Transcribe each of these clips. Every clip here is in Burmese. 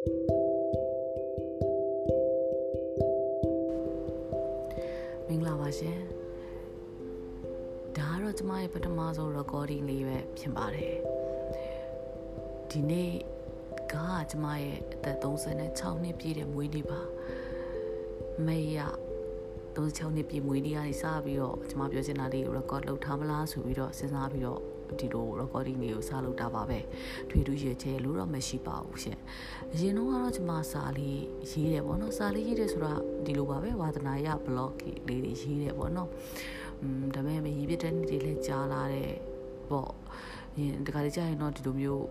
မင်္ဂလာပါရှင်ဒါကတော့ကျမရဲ့ပထမဆုံး recording လေးပဲဖြစ်ပါတယ်ဒီနေ့ကကျမရဲ့အသက်36နှစ်ပြည့်တဲ့မွေးနေ့ပါမေရ36နှစ်ပြည့်မွေးနေ့ကနေစပြီးတော့ကျမပြောချင်တာလေးကို record လုပ်ထားမလားဆိုပြီးတော့စဉ်းစားပြီးတော့ ဒီလို recording လေးကိုစလုပ်တာပါပဲထွေထူးရချဲလို့တော့မရှိပါဘူးရှင်အရင်တော့ကတော့ကျမစာလေးရေးတယ်ပေါ့နော်စာလေးရေးတယ်ဆိုတာဒီလိုပါပဲဝါသနာရ blog လေးတွေရေးတယ်ပေါ့နော်อืมဒါပေမဲ့ရေးပြတဲ့နေ့တွေလည်းကြားလာတယ်ပေါ့ရင်တခါတည်းကြာရင်တော့ဒီလိုမျိုး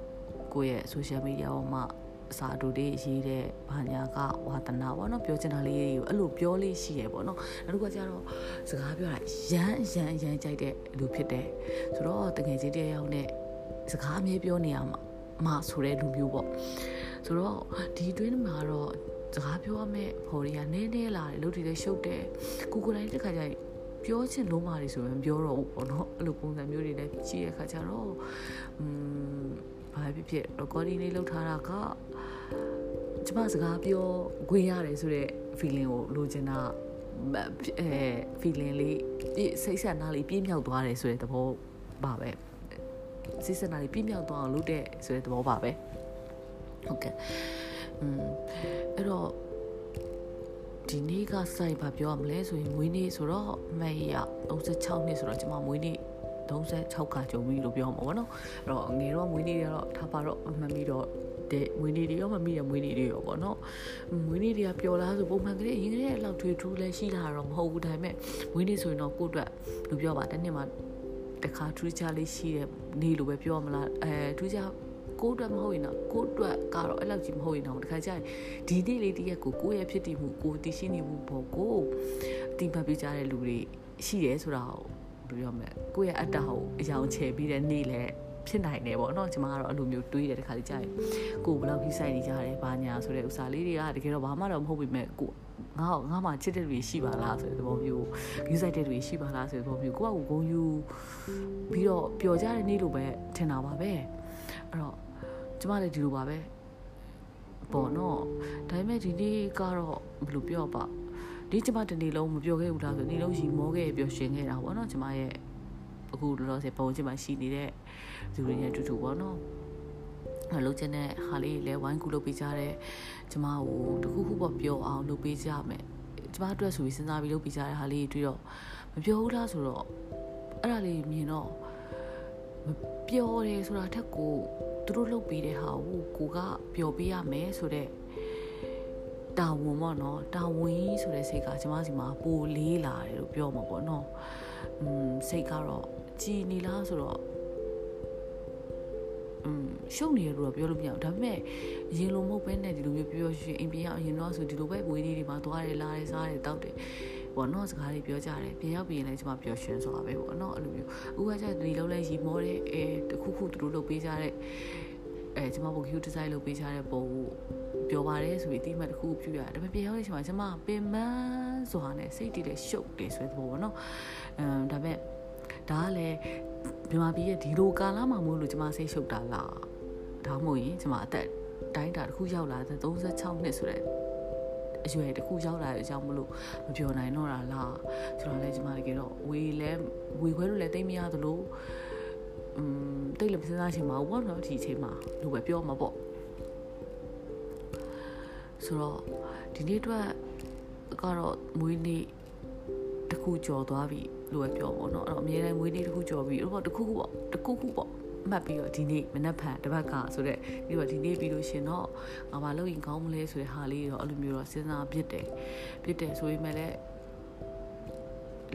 ကိုယ့်ရဲ့ social media ပေါ်မှာ စာတူတွေရေးတဲ့ဘာညာကဝါသနာပေါ့နော်ပြောချင်တာလေးတွေကိုအဲ့လိုပြောလေးရှိရပေါ့နော်နောက်တစ်ခါကျတော့စကားပြောတာရမ်းရမ်းရမ်းကြိုက်တဲ့လူဖြစ်တယ်ဆိုတော့တကယ်ချင်းတရားရောက်တဲ့စကားအမြဲပြောနေရမှာမဆိုတဲ့လူမျိုးပေါ့ဆိုတော့ဒီတွင်းမှာတော့စကားပြောရမယ့်ဖော်တွေကနည်းနည်းလာတယ်လို့ဒီလည်းရှုပ်တယ်ကိုကိုတိုင်းတစ်ခါကျရင်ပြောချင်လုံးမာတွေဆိုရင်ပြောတော့ဘူးပေါ့နော်အဲ့လိုပုံစံမျိုးတွေလည်းကြည့်ရခါကျတော့อืม ဘာဖြစ်ဖြစ် recording လေးလုပ်ထားတာကကျမစကားပြောခွင့်ရတယ်ဆိုတဲ့ feeling ကိုလိုချင်တာအဲ feeling လေးစိတ်ဆက်နာလေးပြည့်မြောက်သွားတယ်ဆိုတဲ့သဘောပါပဲစိတ်ဆက်နာလေးပြည့်မြောက်သွားအောင်လုပ်တဲ့ဆိုတဲ့သဘောပါပဲဟုတ်ကဲ့อืมအဲ့တော့ဒီနေ့ကစိုက်ဘာပြောရမလဲဆိုရင်မွေးနေ့ဆိုတော့မေရ36နှစ်ဆိုတော့ကျွန်မမွေးနေ့ 36ခါကြုံပြီလို့ပြောမှာပေါ့နော်အဲ့တော့ငယ်တော့မွေးနေ့တွေကတော့ထားပါတော့မမီတော့တဲ့မွေးနေ့တွေရောမမိတဲ့မွေးနေ့တွေရောပေါ့နော်မွေးနေ့တွေကပျော်လားဆိုပုံမှန်ကလေးအရင်ကလေးအလောက်ထွေထူးလဲရှိလာတော့မဟုတ်ဘူးဒါပေမဲ့မွေးနေ့ဆိုရင်တော့ကိုယ့်အတွက်လူပြောပါတစ်နှစ်မှာတခါထူးခြားလေးရှိတဲ့နေ့လိုပဲပြောမလားအဲထူးခြားကိုအတွက်မဟုတ်ရင်တော့ကိုအတွက်ကတော့အဲ့လောက်ကြီးမဟုတ်ရင်တော့တခါကျရင်ဒီနေ့လေးတရက်ကိုကိုရဲ့ဖြစ်တည်မှုကိုတည်ရှိနေမှုပေါ့ကိုတိပတ်ပြကြတဲ့လူတွေရှိရဲဆိုတာကို ဘယ်လိုပြောမလဲကိုရဲ့အတ္တကိုအယောင်ချယ်ပြီးတဲ့နေ့လဲဖြစ်နိုင်တယ်ပေါ့နော်ကျမကတော့အဲ့လိုမျိုးတွေးတယ်တခါလေးကြာရင်ကိုဘယ်လောက်ကြီးစိုက်နေကြတယ်ဘာညာဆိုတဲ့ဥစားလေးတွေကတကယ်တော့ဘာမှတော့မဟုတ်ပေမဲ့ကိုငါ့ငါ့မှာချစ်တဲ့လူတွေရှိပါလားဆိုတဲ့သဘောမျိုးယူဆိုင်တဲ့လူတွေရှိပါလားဆိုတဲ့သဘောမျိုးကိုကကိုဂုံယူပြီးတော့ပျော်ကြတဲ့နေ့လိုပဲထင်တာပါပဲအဲ့တော့ကျမလည်းဒီလိုပါပဲပေါ့နော်ဒါပေမဲ့ဒီနေ့ကတော့ဘယ်လိုပြောပါ ဒီကျမတနေ့လုံးမပြောခဲ့ဘူးလားဆိုနေ့လုံးရီမောခဲ့ပျော်ရွှင်ခဲ့တာပေါ့နော်ကျမရဲ့အခုလောလောဆယ်ပုံချင်မှာရှိနေတဲ့သူတွေနဲ့အတူတူပေါ့နော်အလုပ်ချင်တဲ့ဟာလေးလည်းဝိုင်းကူလုပ်ပေးကြတဲ့ကျမကိုတခုခုပေါ့ပြောအောင်လုပ်ပေးကြမယ်ကျမအတွက်ဆိုပြီးစဉ်းစားပြီးလုပ်ပေးကြတဲ့ဟာလေးတွေ့တော့မပြောဘူးလားဆိုတော့အဲ့ဒါလေးမြင်တော့မပြောတယ်ဆိုတာထက်ကိုသူတို့လုပ်ပေးတဲ့ဟာကိုကိုကပျော်ပေးရမယ်ဆိုတော့ တာဝန်ပေါ့နော်တာဝန်ကြီးဆိုတဲ့စိတ်ကကျမစီမှာပိုလေးလာတယ်လို့ပြောမှာပေါ့နော်อืมစိတ်ကတော့ကြည်နေလားဆိုတော့อืมရှုပ်နေရလို့တော့ပြောလို့မရဘူးဒါပေမဲ့ရင်လုံးမဟုတ်ပဲနဲ့ဒီလိုမျိုးပြောရှင်အိမ်ပြန်ရောက်ရင်တော့ဆိုဒီလိုပဲဝေးလေးတွေမှာသွားတယ်လာတယ်စားတယ်တောက်တယ်ပေါ့နော်စကားတွေပြောကြတယ်ပြန်ရောက်ပြီးရင်လည်းကျွန်မပျော်ရွှင်ဆိုတာပဲပေါ့နော်အဲ့လိုမျိုးဥပမာကျဒီလုံးလဲရီမောတဲ့အဲတခုခုသူတို့လုပ်ပေးကြတဲ့အဲကျွန်မဘုတ် cute design လုပ်ပေးကြတဲ့ပုံကို ပြောပါတယ်ဆိုပြီးအတိမတ်တစ်ခုပြရတယ်ဒါပေမဲ့ပြန်ရောက်တဲ့အချိန်မှာကျွန်မပင်မစွာနဲ့စိတ်တည်တဲ့ရှုပ်တယ်ဆိုတဲ့ပုံပေါ့နော်အမ်ဒါပေမဲ့ဒါကလည်းမြန်မာပြည်ရဲ့ဒီလိုကာလမှာမို့လို့ကျွန်မစိတ်ရှုပ်တာလားဒါမှမဟုတ်ရင်ကျွန်မအသက်တိုင်းတာတစ်ခုရောက်လာတဲ့36နှစ်ဆိုတဲ့အရွယ်တစ်ခုရောက်လာတဲ့အကြောင်းမလို့မပြောနိုင်တော့တာလားဆိုတော့လည်းကျွန်မတကယ်တော့ဝေလဲဝေခွဲလို့လည်းတိတ်မရသလိုอืมတိတ်လည်းစဉ်းစားချင်မှာဘောနော်ဒီအချိန်မှာလို့ပဲပြောမှာပေါ့ ဆိုတော့ဒီနေ့အတွက်ကတော့မွေးနေ့တစ်ခုကြော်သွားပြီလို့ပဲပြောပေါ့နော်အဲ့တော့အများတိုင်းမွေးနေ့တစ်ခုကြော်ပြီအဲ့တော့တစ်ခုခုပေါ့တစ်ခုခုပေါ့မှတ်ပြီးတော့ဒီနေ့မနက်ဖြန်တစ်ပတ်ကဆိုတော့ပြီးတော့ဒီနေ့ပြီးလို့ရှင်တော့ငါမလုပ်ရင်ကောင်းမလဲဆိုတဲ့ဟာလေးတော့အဲ့လိုမျိုးတော့စဉ်းစားဖြစ်တယ်ဖြစ်တယ်ဆိုရင်လည်း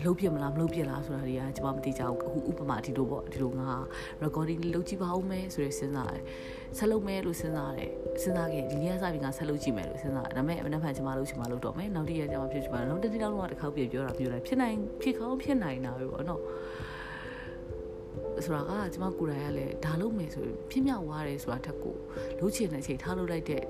လှုပ်ပြမလားမလှုပ်ပြလားဆိုတာတွေကကျွန်မမသိကြဘူးအခုဥပမာဒီလိုပေါ့ဒီလိုငါ recording လေးလုပ်ကြည့်ပါဦးမယ်ဆိုရယ်စဉ်းစားတယ်ဆက်လုပ်မယ်လို့စဉ်းစားတယ်စဉ်းစားခဲ့ဒီနေ့ကစပြီးငါဆက်လုပ်ကြည့်မယ်လို့စဉ်းစားတယ်ဒါပေမဲ့မနေ့ကကျွန်မလုပ်ချင်မှလုပ်တော့မယ်နောက်တစ်ရက်ကျမှဖြစ်ချင်မှနောက်တစ်နေ့လောက်တော့တစ်ခေါက်ပြပြောတာပြောတယ်ဖြစ်နိုင်ဖြစ်ကောင်းဖြစ်နိုင်တာပဲပေါ့နော်ဆိုတာကကျမကိုယ်တိုင်ကလည်းဒါလုပ်မယ်ဆိုရင်ဖြစ်မြောက်သွားတယ်ဆိုတာထက်ကိုလှုပ်ချင်တဲ့အချိန်ထားလုပ်လိုက်တဲ့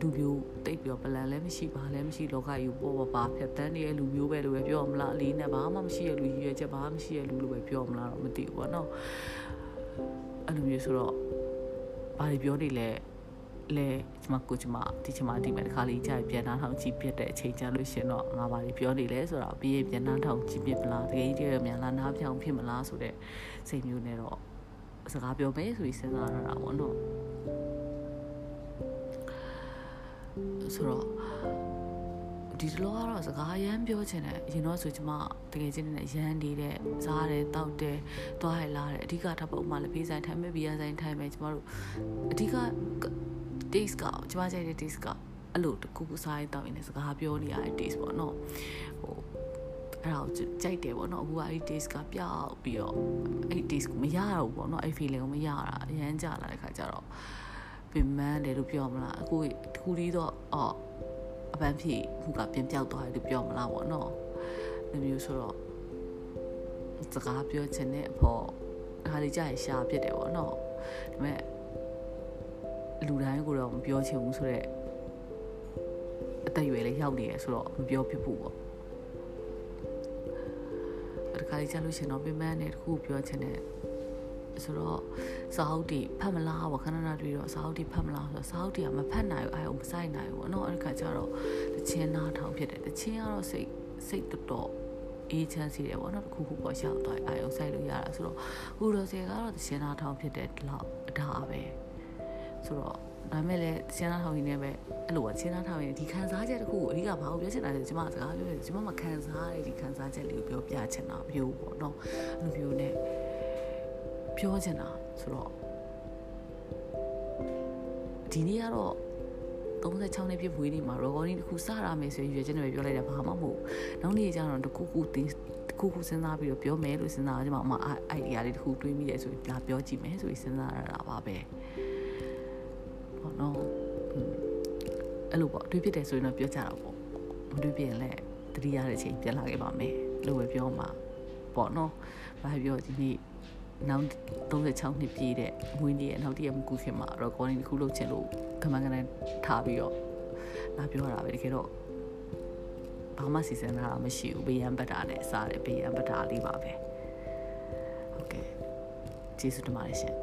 လူမျိုးတိတ်ပြီးတော့ပလန်လည်းမရှိပါလည်းမရှိလောကကြီးပေါ်ပါပါဖြတ်တန်းနေတဲ့လူမျိုးပဲလို့ပဲပြောမလားအလေးနဲ့ဘာမှမရှိတဲ့လူကြီးရဲ့ချက်ဘာမှမရှိတဲ့လူလို့ပဲပြောမလားတော့မသိဘူးပေါ့နော်အဲ့လိုမျိုးဆိုတော့ဘာတွေပြောနေလဲလေကျမကိုကျမဒီကျမဒီမဲ့တစ်ခါလေးကြာပြန်နာထောင်ကြည့်ပြတဲ့အချိန်ကြာလို့ရှင်တော့ငါပါလေပြောနေလဲဆိုတော့ပြီးရင်ပြန်နာထောင်ကြည့်ပြမလားတကယ်ကြီးတည်းမြန်လားနားပြောင်ဖြစ်မလားဆိုတဲ့စိတ်မျိုးနဲ့တော့စကားပြောမယ်ဆိုပြီးစဉ်းစားရတာပေါ့နော် ဆိုတော့ဒီတလောကတော့စကားရမ်းပြောချင်တယ်ရင်တော့ဆိုကျမတကယ်ချင်းနဲ့ရမ်းနေတဲ့စားတယ်တောက်တယ်သွားရလာတယ်အဓိကထပ်ပုံမှလည်းဖေးဆိုင်ထိုင်မဲ့ဘီယာဆိုင်ထိုင်မဲ့ကျမတို့အဓိက taste ကကျမကြိုက်တဲ့ taste ကအဲ့လိုတခုခုစားရင်တောက်ရင်လည်းစကားပြောနေရတဲ့ taste ပေါ့နော်ဟိုအဲ့ဒါကိုကြိုက်တယ်ပေါ့နော်အခုကအဲ့ taste ကပျောက်ပြီးတော့အဲ့ taste ကိုမရတော့ဘူးပေါ့နော်အဲ့ feeling ကိုမရတာအရန်ကြလာတဲ့ခါကျတော့ ပင်မန်းတယ်လို့ပြောမလားအခုတခုလေးတော့အော်အပန်းဖြေခုကပြန်ပြောက်သွားတယ်လို့ပြောမလားပေါ့နော်ဒီမျိုးဆိုတော့စကားပြောချင်တဲ့အဖို့ခါလေးကြာရရှာဖြစ်တယ်ပေါ့နော်ဒါပေမဲ့လူတိုင်းကိုတော့မပြောချင်ဘူးဆိုတော့အသက်အရွယ်လေးရောက်နေရဆိုတော့မပြောဖြစ်ဘူးပေါ့တခါလေးကြာလို့ရှင်တော့ပြင်ပန်းနဲ့တခုပြောချင်တယ် ဆိုတော့စာအုပ်တွေဖတ်မလားပေါ့ခဏခဏတွေ့တော့စာအုပ်တွေဖတ်မလားဆိုတော့စာအုပ်တွေကမဖတ်နိုင်ဘူးအဲအောင်မဆိုင်နိုင်ဘူးပေါ့နော်အဲ့ဒီခါကျတော့တချင်းနားထောင်ဖြစ်တယ်တချင်းကတော့စိတ်စိတ်တော်တော်အေးချမ်းစီတယ်ပေါ့နော်တခုခုပေါ်ရောက်သွားအဲအောင်ဆိုင်လို့ရတာဆိုတော့ဟူတော်စီကတော့တချင်းနားထောင်ဖြစ်တဲ့လောက်အတားပဲဆိုတော့ဒါမဲ့လည်းချင်းသားထောင်ရင်းနဲ့ပဲအဲ့လိုချင်းသားထောင်ရင်းဒီခံစားချက်တခုကိုအဓိကဘာကိုပြောချင်တာလဲကျွန်မစကားပြောတယ်ကျွန်မမခံစားရတဲ့ဒီခံစားချက်လေးကိုပြောပြချင်တာမျိုးပေါ့နော်အဲ့လိုမျိုးနဲ့ ပြောချင်တာဆိုတော့ဒီနေ့ကတော့36နှစ်ပြည့်ဝေးနေမှာ recording တစ်ခုစရမယ်ဆိုရင်ရွေးချယ်နေပြောလိုက်တာဘာမှမဟုတ်နောက်နေ့ကျတော့တခုခုတင်းတခုခုစဉ်းစားပြီးတော့ပြောမယ်လို့စဉ်းစားကြမှာအမ idea လေးတခုတွေးမိတယ်ဆိုပြီးလာပြောကြည့်မယ်ဆိုပြီးစဉ်းစားရတာပါပဲပေါ့နော်အဲ့လိုပေါ့တွေးဖြစ်တယ်ဆိုရင်တော့ပြောကြတာပေါ့မတွေးပြရင်လည်းတတိယတဲ့အချိန်ပြန်လာခဲ့ပါမယ်လို့ပဲပြောမှာပေါ့နော်ဘာပြောဒီနေ့ နောက်36နှစ်ပြည့်တဲ့မွေးနေ့ရဲ့နောက်တည့်ရမကူခင်မှာ recording တစ်ခုလုပ်ချင်လို့ကမန်ကနန်ထားပြီးတော့လာပြောတာပဲတကယ်တော့ဘာမှစီစဉ်တာမရှိဘူးဘေးရန်ပတ်တာနဲ့စားတယ်ဘေးရန်ပတ်တာလေးပါပဲဟုတ်ကဲ့ကျေးဇူးတင်ပါတယ်ရှင်